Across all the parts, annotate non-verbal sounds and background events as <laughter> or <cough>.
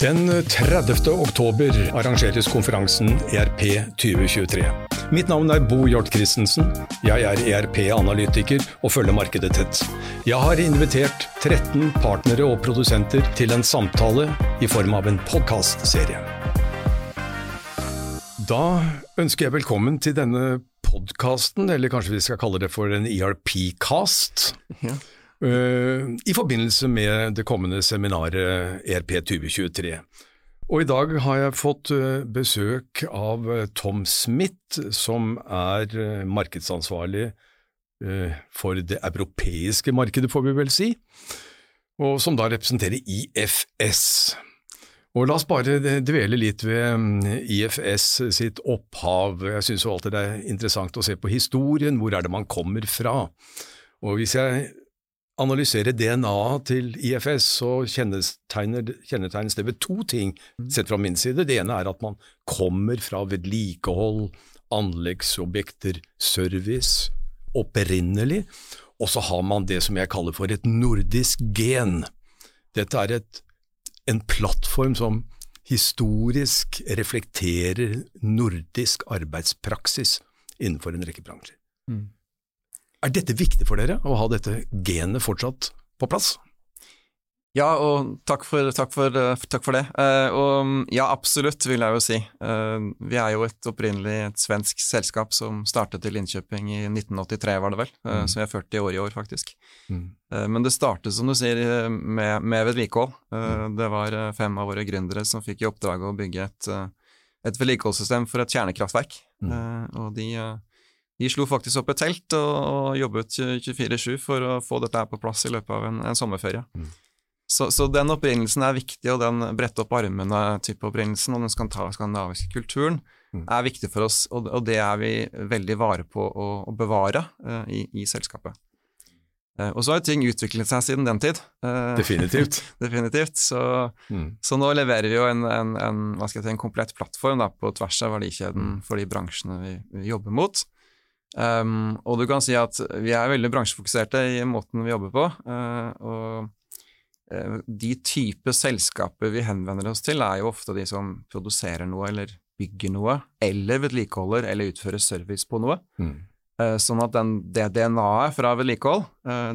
Den 30. oktober arrangeres konferansen ERP 2023. Mitt navn er Bo Hjort Christensen. Jeg er ERP-analytiker og følger markedet tett. Jeg har invitert 13 partnere og produsenter til en samtale i form av en podkastserie. Da ønsker jeg velkommen til denne podkasten, eller kanskje vi skal kalle det for en ERP-cast. Ja. Eh, i forbindelse med det kommende seminaret ERP 2023. Og i dag har jeg fått eh, besøk av eh, Tom Smith, som er markedsansvarlig for det europeiske markedet, får vi vel si, og som da representerer IFS. Og La oss bare dvele litt ved mm, IFS sitt opphav. Jeg syns alltid det er interessant å se på historien, hvor er det man kommer fra. Og Hvis jeg analysere DNA-et til IFS, så kjennetegnes det ved to ting, mm. sett fra min side. Det ene er at man kommer fra vedlikehold, anleggsobjekter, service, opprinnelig, og så har man det som jeg kaller for et nordisk gen. Dette er et, en plattform som historisk reflekterer nordisk arbeidspraksis innenfor en rekke bransjer. Mm. Er dette viktig for dere, å ha dette genet fortsatt på plass? Ja, og takk for, takk for, takk for det. Uh, og ja, absolutt, vil jeg jo si. Uh, vi er jo et opprinnelig et svensk selskap som startet i Linköping i 1983, var det vel. Uh, mm. Så vi er 40 år i år, faktisk. Mm. men det startet, som du sier, med, med vedlikehold. Mm. Det var fem av våre gründere som fikk i oppdrag å bygge et, et vedlikeholdssystem for et kjernekraftverk. Mm. og de de slo faktisk opp et telt og, og jobbet 24-7 for å få dette her på plass i løpet av en, en sommerferie. Mm. Så, så, den opprinnelsen er viktig, og den brette opp armene-type opprinnelsen og den skandinaviske kulturen mm. er viktig for oss, og, og, det er vi veldig vare på å, å bevare uh, i, i, selskapet. Uh, og så har ting utviklet seg siden den tid. Uh, definitivt. <laughs> definitivt. Så, mm. så, nå leverer vi jo en, en, en, si, en komplett plattform da, på tvers av verdikjeden mm. for de bransjene vi, vi jobber mot. Um, og du kan si at vi er veldig bransjefokuserte i måten vi jobber på. Uh, og uh, de type selskaper vi henvender oss til, er jo ofte de som produserer noe eller bygger noe, eller vedlikeholder eller utfører service på noe. Mm. Uh, sånn at den, det DNA-et fra vedlikehold,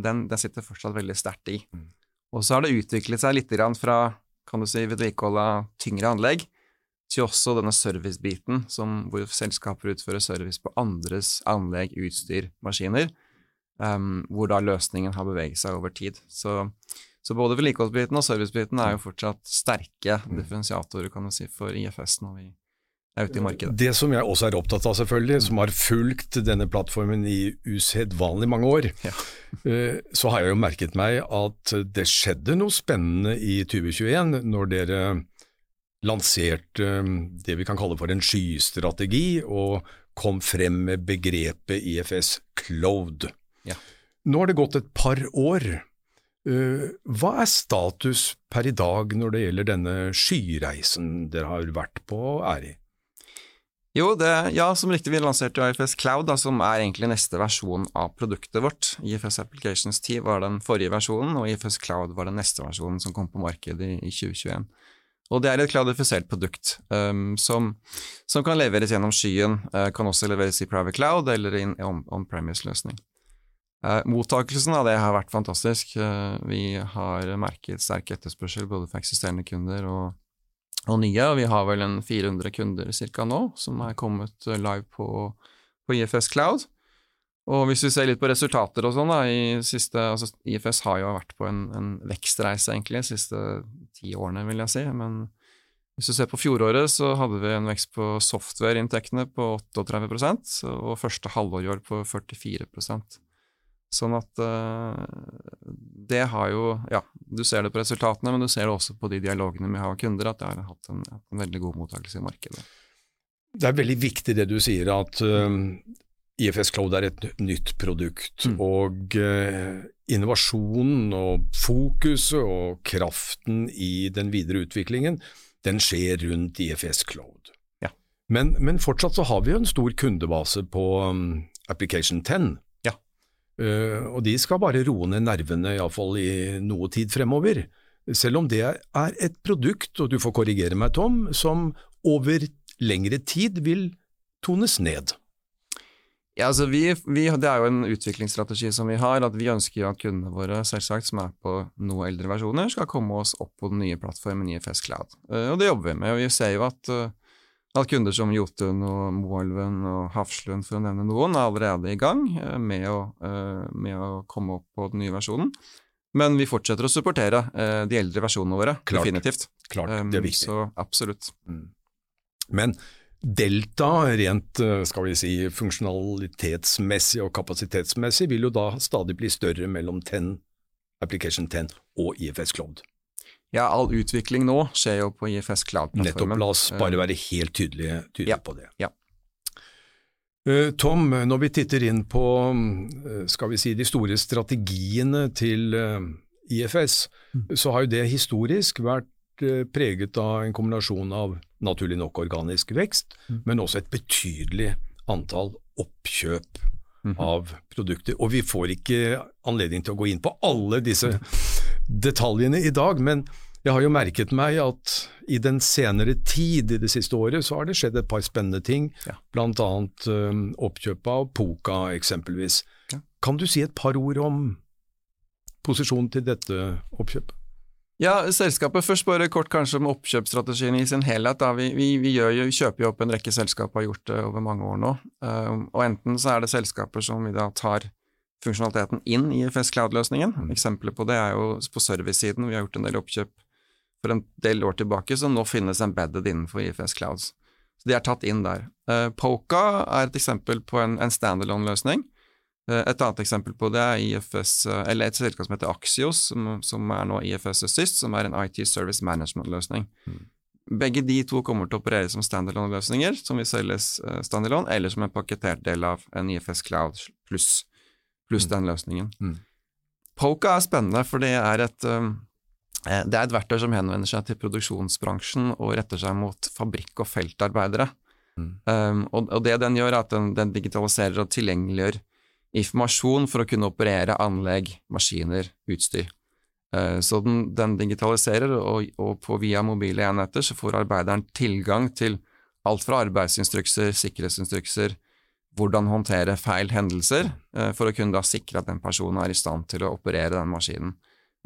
den, den, sitter fortsatt veldig sterkt i. Mm. Og så har det utviklet seg litt fra kan du si, vedlikehold av tyngre anlegg til også denne servicebiten, hvor selskaper utfører service på andres anlegg, utstyr, maskiner, um, hvor da løsningen har beveget seg over tid. Så, så både vedlikeholdsbiten og servicebiten er jo fortsatt sterke mm. differensiatorer kan du si, for IFS når vi er ute i markedet. Det som jeg også er opptatt av, selvfølgelig, som har fulgt denne plattformen i usedvanlig mange år, ja. <laughs> Eh, så har jeg jo merket meg at det skjedde noe spennende i 2021 når dere lanserte um, det vi kan kalle for en skystrategi, og kom frem med begrepet IFS Cloud. Ja. Nå har det gått et par år. Uh, hva er status per i dag når det gjelder denne skyreisen dere har vært på og er i? Jo, det, ja, som riktig vi lanserte IFS Cloud, da, som er egentlig neste versjon av produktet vårt. IFS Applications 10 var den forrige versjonen, og IFS Cloud var den neste versjonen som kom på markedet i 2021. Og det er et kladifisert produkt um, som, som, kan leveres gjennom skyen, uh, kan også leveres i private cloud eller i en on-premise-løsning. Uh, mottakelsen av det har vært fantastisk. Uh, vi har merket sterk etterspørsel både for eksisterende kunder og, og, nye, og vi har vel en 400 kunder ca. nå som er kommet live på, på IFS Cloud. Og hvis vi ser litt på resultater og sånn, da, i siste, altså IFS har jo vært på en, en vekstreise, egentlig, de siste ti årene, vil jeg si. Men hvis du ser på fjoråret, så hadde vi en vekst på software-inntektene på 38 og første halvår i år på 44% Sånn at uh, det har jo Ja, du ser det på resultatene, men du ser det også på de dialogene vi har med kunder, at det har hatt en, en veldig god mottakelse i markedet. Det er veldig viktig det du sier, at uh, IFS Cloud er et nytt produkt, mm. og eh, innovasjonen og fokuset og kraften i den videre utviklingen, den skjer rundt IFS Cloud. Ja. Men, men, fortsatt så har vi jo en stor kundebase på um, Application 10. Ja. Uh, og de skal bare roe ned nervene, iallfall i noe tid fremover. selv om det er et produkt, og du får korrigere meg Tom, som over lengre tid vil tones ned. Ja, altså vi, vi, Det er jo en utviklingsstrategi som vi har, at vi ønsker at kundene våre selvsagt, som er på noe eldre versjoner, skal komme oss opp på den nye plattformen IFS Cloud. Uh, og det jobber vi med. og Vi ser jo at, uh, at kunder som Jotun og Moelven og Hafslund, for å nevne noen, er allerede i gang uh, med, å, med, å, komme opp på den nye versjonen. Men vi fortsetter å supportere de eldre versjonene våre, Klart. definitivt. Klart, det er viktig. Så absolutt. Mm. Men Delta, rent eh, skal vi si, funksjonalitetsmessig og kapasitetsmessig, vil jo da stadig bli større mellom 10, Application 10 og IFS Cloud. Ja, all utvikling nå skjer jo på IFS Cloud-plattformen. Nettopp, la oss bare være helt tydelige, tydelige ja, på det. Ja. Eh, Tom, når vi titter inn på eh, skal vi si, de store strategiene til IFS, mm. så har jo det historisk vært preget av en kombinasjon av naturlig nok organisk vekst, mm. men også et betydelig antall oppkjøp mm av produkter. Og vi får ikke anledning til å gå inn på alle disse detaljene i dag, men jeg har jo merket meg at i den senere tid, i det siste året, så har det skjedd et par spennende ting, ja. bl.a. Um, oppkjøpet av Poka eksempelvis. Ja. Kan du si et par ord om posisjonen til dette oppkjøpet? Ja, selskapet først bare kort kanskje om oppkjøpsstrategien i sin helhet. Vi, vi, vi, jo, vi, kjøper jo opp en rekke selskaper, har gjort det over mange år nå. Uh, og enten så er det selskaper som vi da tar funksjonaliteten inn i FS Cloud-løsningen. Mm. Eksempler på det er jo på service-siden. Vi har gjort en del oppkjøp for en del år tilbake som nå finnes embedded innenfor IFS Clouds. Så de er tatt inn der. Uh, Poka er et eksempel på en, en standalone-løsning et annet eksempel på det er IFS, eh, eller et selskap som heter Axios, som, som er nå IFS Assist, som er en IT Service Management-løsning. Mm. Begge de to kommer til å operere som standalone-løsninger, som vil selges uh, standalone, eller som en pakketert del av en IFS Cloud pluss plus mm. den løsningen. Mm. Poka er spennende, for det er, et, det er et verktøy som henvender seg til produksjonsbransjen og retter seg mot fabrikk- og feltarbeidere. Mm. Um, og, og, det den gjør, er at den, den digitaliserer og tilgjengeliggjør informasjon for å kunne operere anlegg, maskiner, utstyr. Eh, så den, den digitaliserer, og, og, på via mobile enheter så får arbeideren tilgang til alt fra arbeidsinstrukser, sikkerhetsinstrukser, hvordan håndtere feil hendelser, eh, for å kunne da sikre at den personen er i stand til å operere den maskinen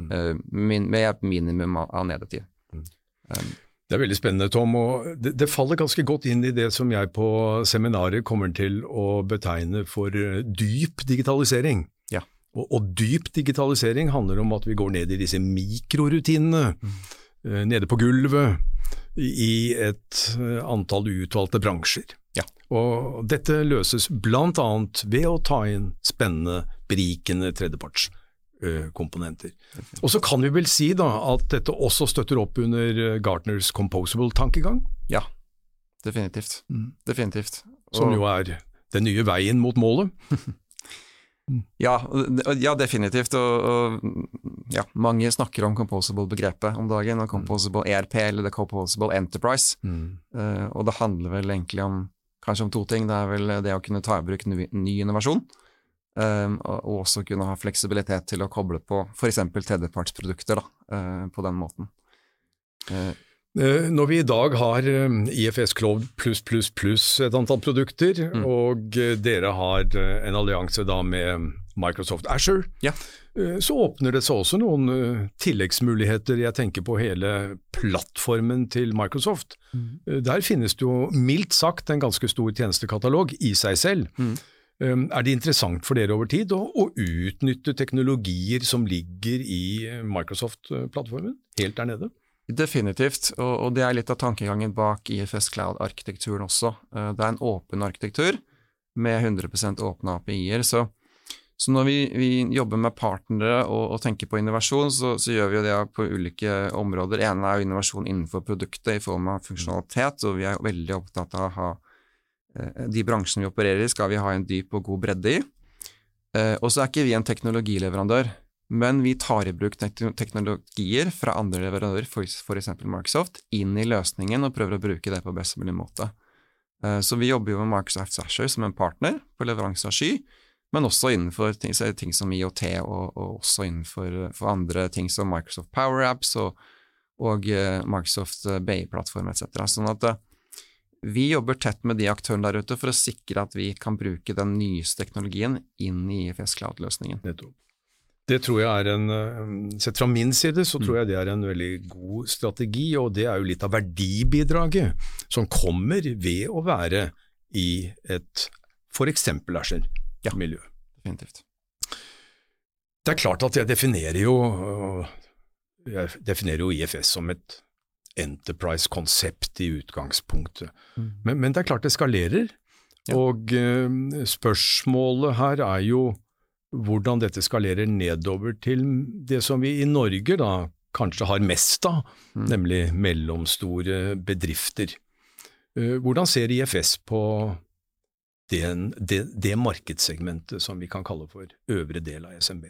mm. Eh, med et minimum av nedetid. Mm. Um, det er veldig spennende, Tom. og det, det, faller ganske godt inn i det som jeg på seminaret kommer til å betegne for eh, dyp digitalisering. Ja. Og, og, dyp digitalisering handler om at vi går ned i disse mikrorutinene, mm. uh, nede på gulvet, i et uh, antall utvalgte bransjer. Ja. Og dette løses bl.a. ved å ta inn spennende, berikende tredjeparts komponenter. Og så kan vi vel si da at dette også støtter opp under eh, Gartners composable-tankegang? Ja, definitivt. Mm. Definitivt. Og... Som jo er den nye veien mot målet? <laughs> ja, ja, definitivt. Og, og, ja, mange snakker om composable-begrepet om dagen, og composable ERP eller the composable enterprise. Mm. Uh, og det handler vel egentlig om kanskje om to ting. Det er vel det å kunne ta i bruk ny, ny innovasjon. Um, og også kunne ha fleksibilitet til å koble på f.eks. tredjepartsprodukter da, uh, på den måten. Uh, når vi i dag har IFS Cloud pluss, pluss, pluss et antall produkter, mm. og dere har en allianse da med Microsoft Asher, ja. så åpner det seg også noen tilleggsmuligheter. Jeg tenker på hele plattformen til Microsoft. Mm. Der finnes det jo mildt sagt en ganske stor tjenestekatalog i seg selv. Mm. Er det interessant for dere over tid å, å utnytte teknologier som ligger i eh, Microsoft-plattformen, helt der nede? Definitivt, og, og, det er litt av tankegangen bak IFS Cloud-arkitekturen også. Eh, det er en åpen arkitektur med 100 åpne API-er. Så, så, når vi, vi, jobber med partnere og, og tenker på innovasjon, så, så, gjør vi det på ulike områder. Det ene er innovasjon innenfor produktet i form av funksjonalitet, og vi er veldig opptatt av å ha de bransjene vi opererer i, skal vi ha en dyp og god bredde i. Eh, og så er ikke vi en teknologileverandør, men vi tar i bruk teknologier fra andre leverandører, f.eks. Microsoft, inn i løsningen og prøver å bruke det på best mulig måte. Eh, så vi jobber jo med Microsoft Sasher som en partner på leveranse av sky, men også innenfor ting, som IOT, og, og, også innenfor andre ting som Microsoft Power Apps og, og Microsoft Bay-plattform etc. Sånn at vi jobber tett med de aktørene der ute for å sikre at vi kan bruke den nyeste teknologien inn i IFS Cloud-løsningen. Det tror jeg er en, Sett fra min side så tror mm. jeg det er en veldig god strategi, og det er jo litt av verdibidraget som kommer ved å være i et f.eks. Asher-miljø. Ja, definitivt. Det er klart at jeg definerer jo, jeg definerer jo IFS som et enterprise-konsept i utgangspunktet. Mm. Men, men, det er klart det skalerer. Ja. Og eh, spørsmålet her er jo hvordan dette skalerer nedover til det som vi i Norge da kanskje har mest av, mm. nemlig mellomstore bedrifter. Eh, hvordan ser IFS på den, det, det markedssegmentet som vi kan kalle for øvre del av SMB?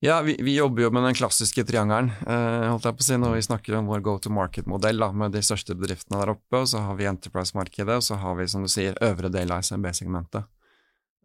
Ja, vi, vi, jobber jo med den klassiske triangelen, eh, holdt jeg på å si, når vi snakker om vår go to market-modell med de største bedriftene der oppe. og Så har vi Enterprise-markedet, og så har vi, som du sier, øvre del av SMB-segmentet.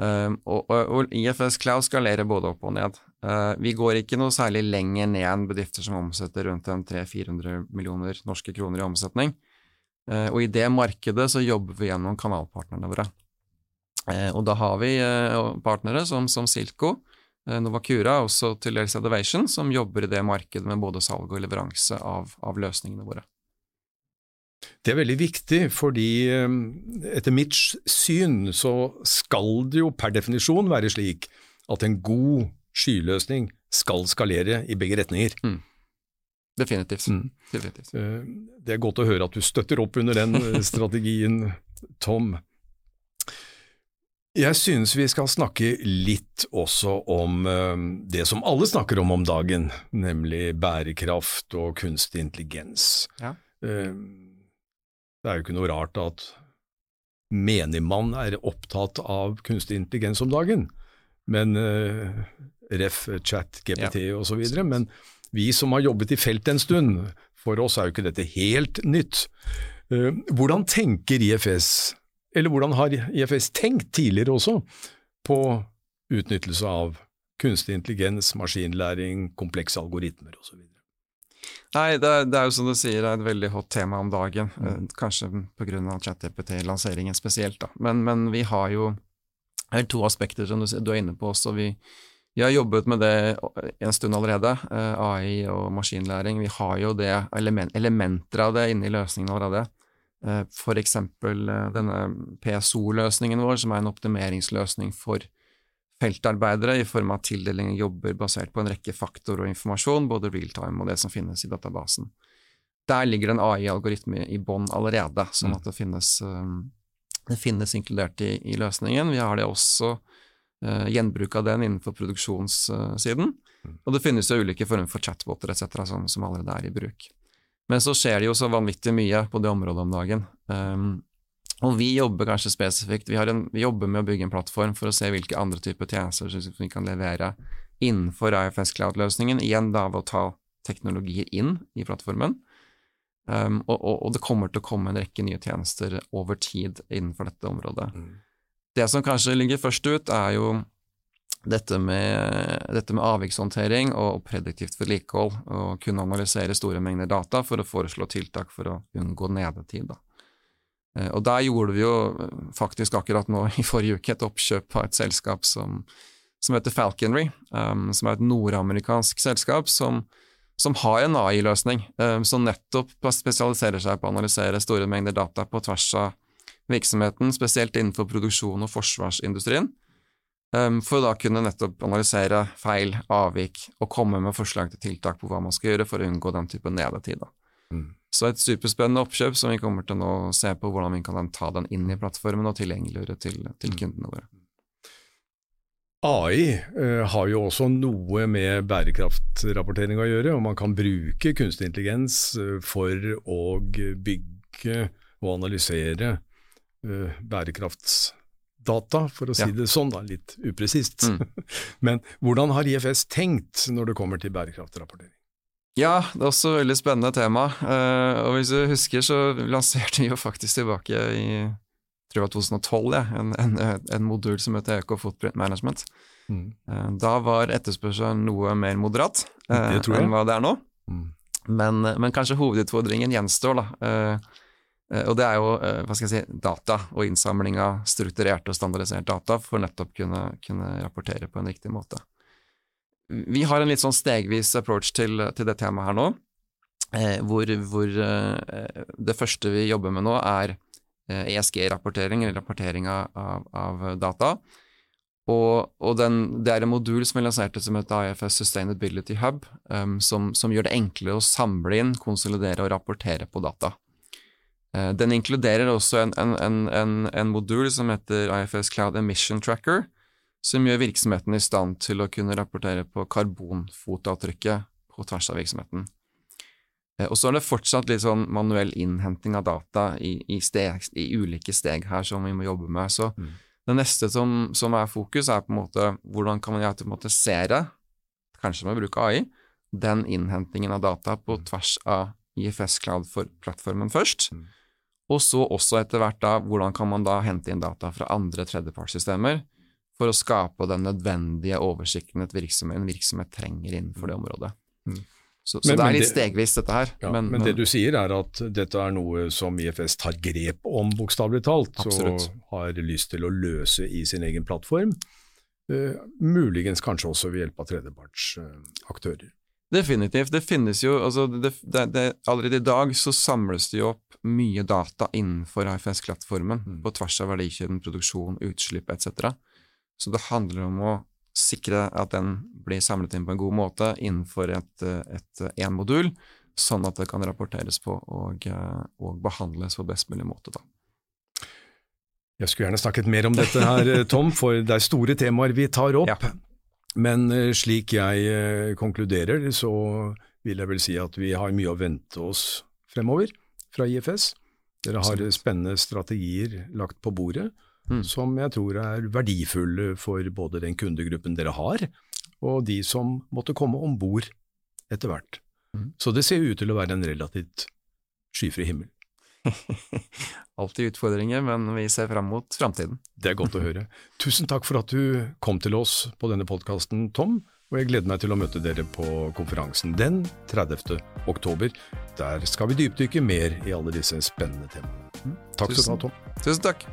Um, og, og, og, IFS Cloud skalerer både opp og ned. Uh, vi går ikke noe særlig lenger ned enn bedrifter som omsetter rundt 300-400 millioner norske kroner i omsetning. Uh, og i det markedet så jobber vi gjennom kanalpartnerne våre. Uh, og da har vi partnere som, som Silco, Novacura, også til dels Elevation, som jobber i det markedet med både salg og leveranse av, av løsningene våre. Det er veldig viktig, fordi eh, etter mitt syn så skal det jo per definisjon være slik at en god skyløsning skal skalere i begge retninger. Mm. Definitivt. Mm. Definitivt. Eh, det er godt å høre at du støtter opp under den strategien, Tom. Jeg synes vi skal snakke litt også om uh, det som alle snakker om om dagen, nemlig bærekraft og kunstig intelligens. Ja. Uh, det er jo ikke noe rart at menigmann er opptatt av kunstig intelligens om dagen, men uh, ref, chat, GPT ja. osv. Men vi som har jobbet i felt en stund, for oss er jo ikke dette helt nytt. hvordan tenker IFS eller hvordan har IFS tenkt tidligere også på utnyttelse av kunstig intelligens, maskinlæring, komplekse algoritmer osv.? Nei, det er, det er, jo som du sier, er et veldig hot tema om dagen. Mm. Eh, kanskje pga. ChatGPT-lanseringen spesielt, da. Men, men, vi har jo to aspekter som du, du er inne på også. Vi, vi, har jobbet med det en stund allerede, eh, AI og maskinlæring. Vi har jo det element, elementer av det inne i løsningen allerede. Eh, eksempel eh, denne PSO-løsningen vår, som er en optimeringsløsning for feltarbeidere i form av tildeling av jobber basert på en rekke faktorer og informasjon, både realtime og det som finnes i databasen. Der ligger det en AI-algoritme i bånn allerede, sånn mm. at det finnes, eh, det finnes inkludert i, i, løsningen. Vi har det også uh, gjenbruk av den innenfor produksjonssiden. Mm. Og det finnes jo ulike former for chatboter etc. Som, som allerede er i bruk. Men så skjer det jo så vanvittig mye på det området om dagen. Um, og vi jobber kanskje spesifikt vi, en, vi, jobber med å bygge en plattform for å se hvilke andre typer tjenester som vi kan levere innenfor IFS Cloud-løsningen, igjen da ved å ta teknologier inn i plattformen. Um, og, og, og, det kommer til å komme en rekke nye tjenester over tid innenfor dette området. Mm. Det som kanskje ligger først ut, er jo dette med, dette med avvikshåndtering og prediktivt vedlikehold, og kunne analysere store mengder data for å foreslå tiltak for å unngå nedetid. Da. Eh, og der gjorde vi jo faktisk akkurat nå i forrige uke et oppkjøp av et selskap som, som heter Falconry, um, som er et nordamerikansk selskap som, som har en AI-løsning um, som nettopp spesialiserer seg på å analysere store mengder data på tvers av virksomheten, spesielt innenfor produksjon og forsvarsindustrien for å da kunne nettopp analysere feil, avvik, og komme med forslag til tiltak på hva man skal gjøre for å unngå den type nedetid. Mm. Så et superspennende oppkjøp som vi kommer til å se på hvordan vi kan ta den inn i plattformen og tilgjengeliggjøre til, til mm. kundene våre. AI uh, har jo også noe med bærekraftrapportering å gjøre, og man kan bruke kunstig intelligens uh, for å bygge og analysere uh, bærekrafts data, for å si ja. det sånn, da, litt upresist. Mm. <laughs> Men hvordan har IFS tenkt når det kommer til bærekraftrapportering? Ja, det er også et veldig spennende tema. Uh, og hvis du husker, så lanserte vi jo faktisk tilbake i tror var 2012, ja, en, en, en, modul som heter Eco Footprint Management. Mm. Eh, da var etterspørselen noe mer moderat eh, enn hva det er nå. Mm. Men, men, kanskje hovedutfordringen gjenstår, da. Eh, og det er jo eh, hva skal jeg si, data og innsamling av strukturerte og standardisert data for nettopp kunne, kunne rapportere på en riktig måte. Vi har en litt sånn stegvis approach til, til det temaet her nå, eh, hvor, hvor det første vi jobber med nå, er ESG-rapportering, eller rapportering av, av data. Og, og den, det er en modul som er lansert som heter IFS Sustainability Hub, um, som, som, gjør det enklere å samle inn, konsolidere og rapportere på data. Uh, den inkluderer også en, en, en, en, modul som heter IFS Cloud Emission Tracker, som gjør virksomheten i stand til å kunne rapportere på karbonfotavtrykket på tvers av virksomheten. Uh, og så er det fortsatt litt sånn manuell innhenting av data i, i, steg, i ulike steg her som vi må jobbe med. så mm det neste som, som, er fokus, er på en måte hvordan kan man automatisere, kanskje med bruk av AI, den innhentingen av data på mm. tvers av IFS Cloud-plattformen først. Mm. Og så også etter hvert da, hvordan kan man da hente inn data fra andre tredjepartssystemer for å skape den nødvendige oversikten et virksomhet, en virksomhet trenger innenfor det mm. området. Mm. Så, så men, det er litt stegvis, dette her. Ja, men, men, det du sier er at dette er noe som IFS tar grep om, bokstavelig talt, absolutt. og har lyst til å løse i sin egen plattform. Uh, muligens kanskje også ved hjelp av tredjepartsaktører. Uh, Definitivt. Det finnes jo altså det, det, det, Allerede i dag så samles det jo opp mye data innenfor IFS-plattformen, mm. på tvers av verdikjeden, produksjon, utslipp etc. Så det handler om å sikre at den blir samlet inn på en god måte innenfor et én modul, sånn at det kan rapporteres på og, og, behandles på best mulig måte. Da. Jeg skulle gjerne snakket mer om dette her, Tom, for det er store temaer vi tar opp. Ja. Men eh, slik jeg eh, konkluderer, så vil jeg vel si at vi har mye å vente oss fremover fra IFS. Dere har spennende strategier lagt på bordet mm. som jeg tror er verdifulle for både den kundegruppen dere har, og de som måtte komme om bord etter hvert. Mm. Så det ser ut til å være en relativt skyfri himmel. <laughs> Alltid utfordringer, men vi ser fram mot framtiden. Det er godt å høre. Tusen takk for at du kom til oss på denne podkasten, Tom. Og jeg gleder meg til å møte dere på konferansen den 30. oktober. Der skal vi dypdykke mer i alle disse spennende temaene. Takk skal du ha, Tom. Tusen takk.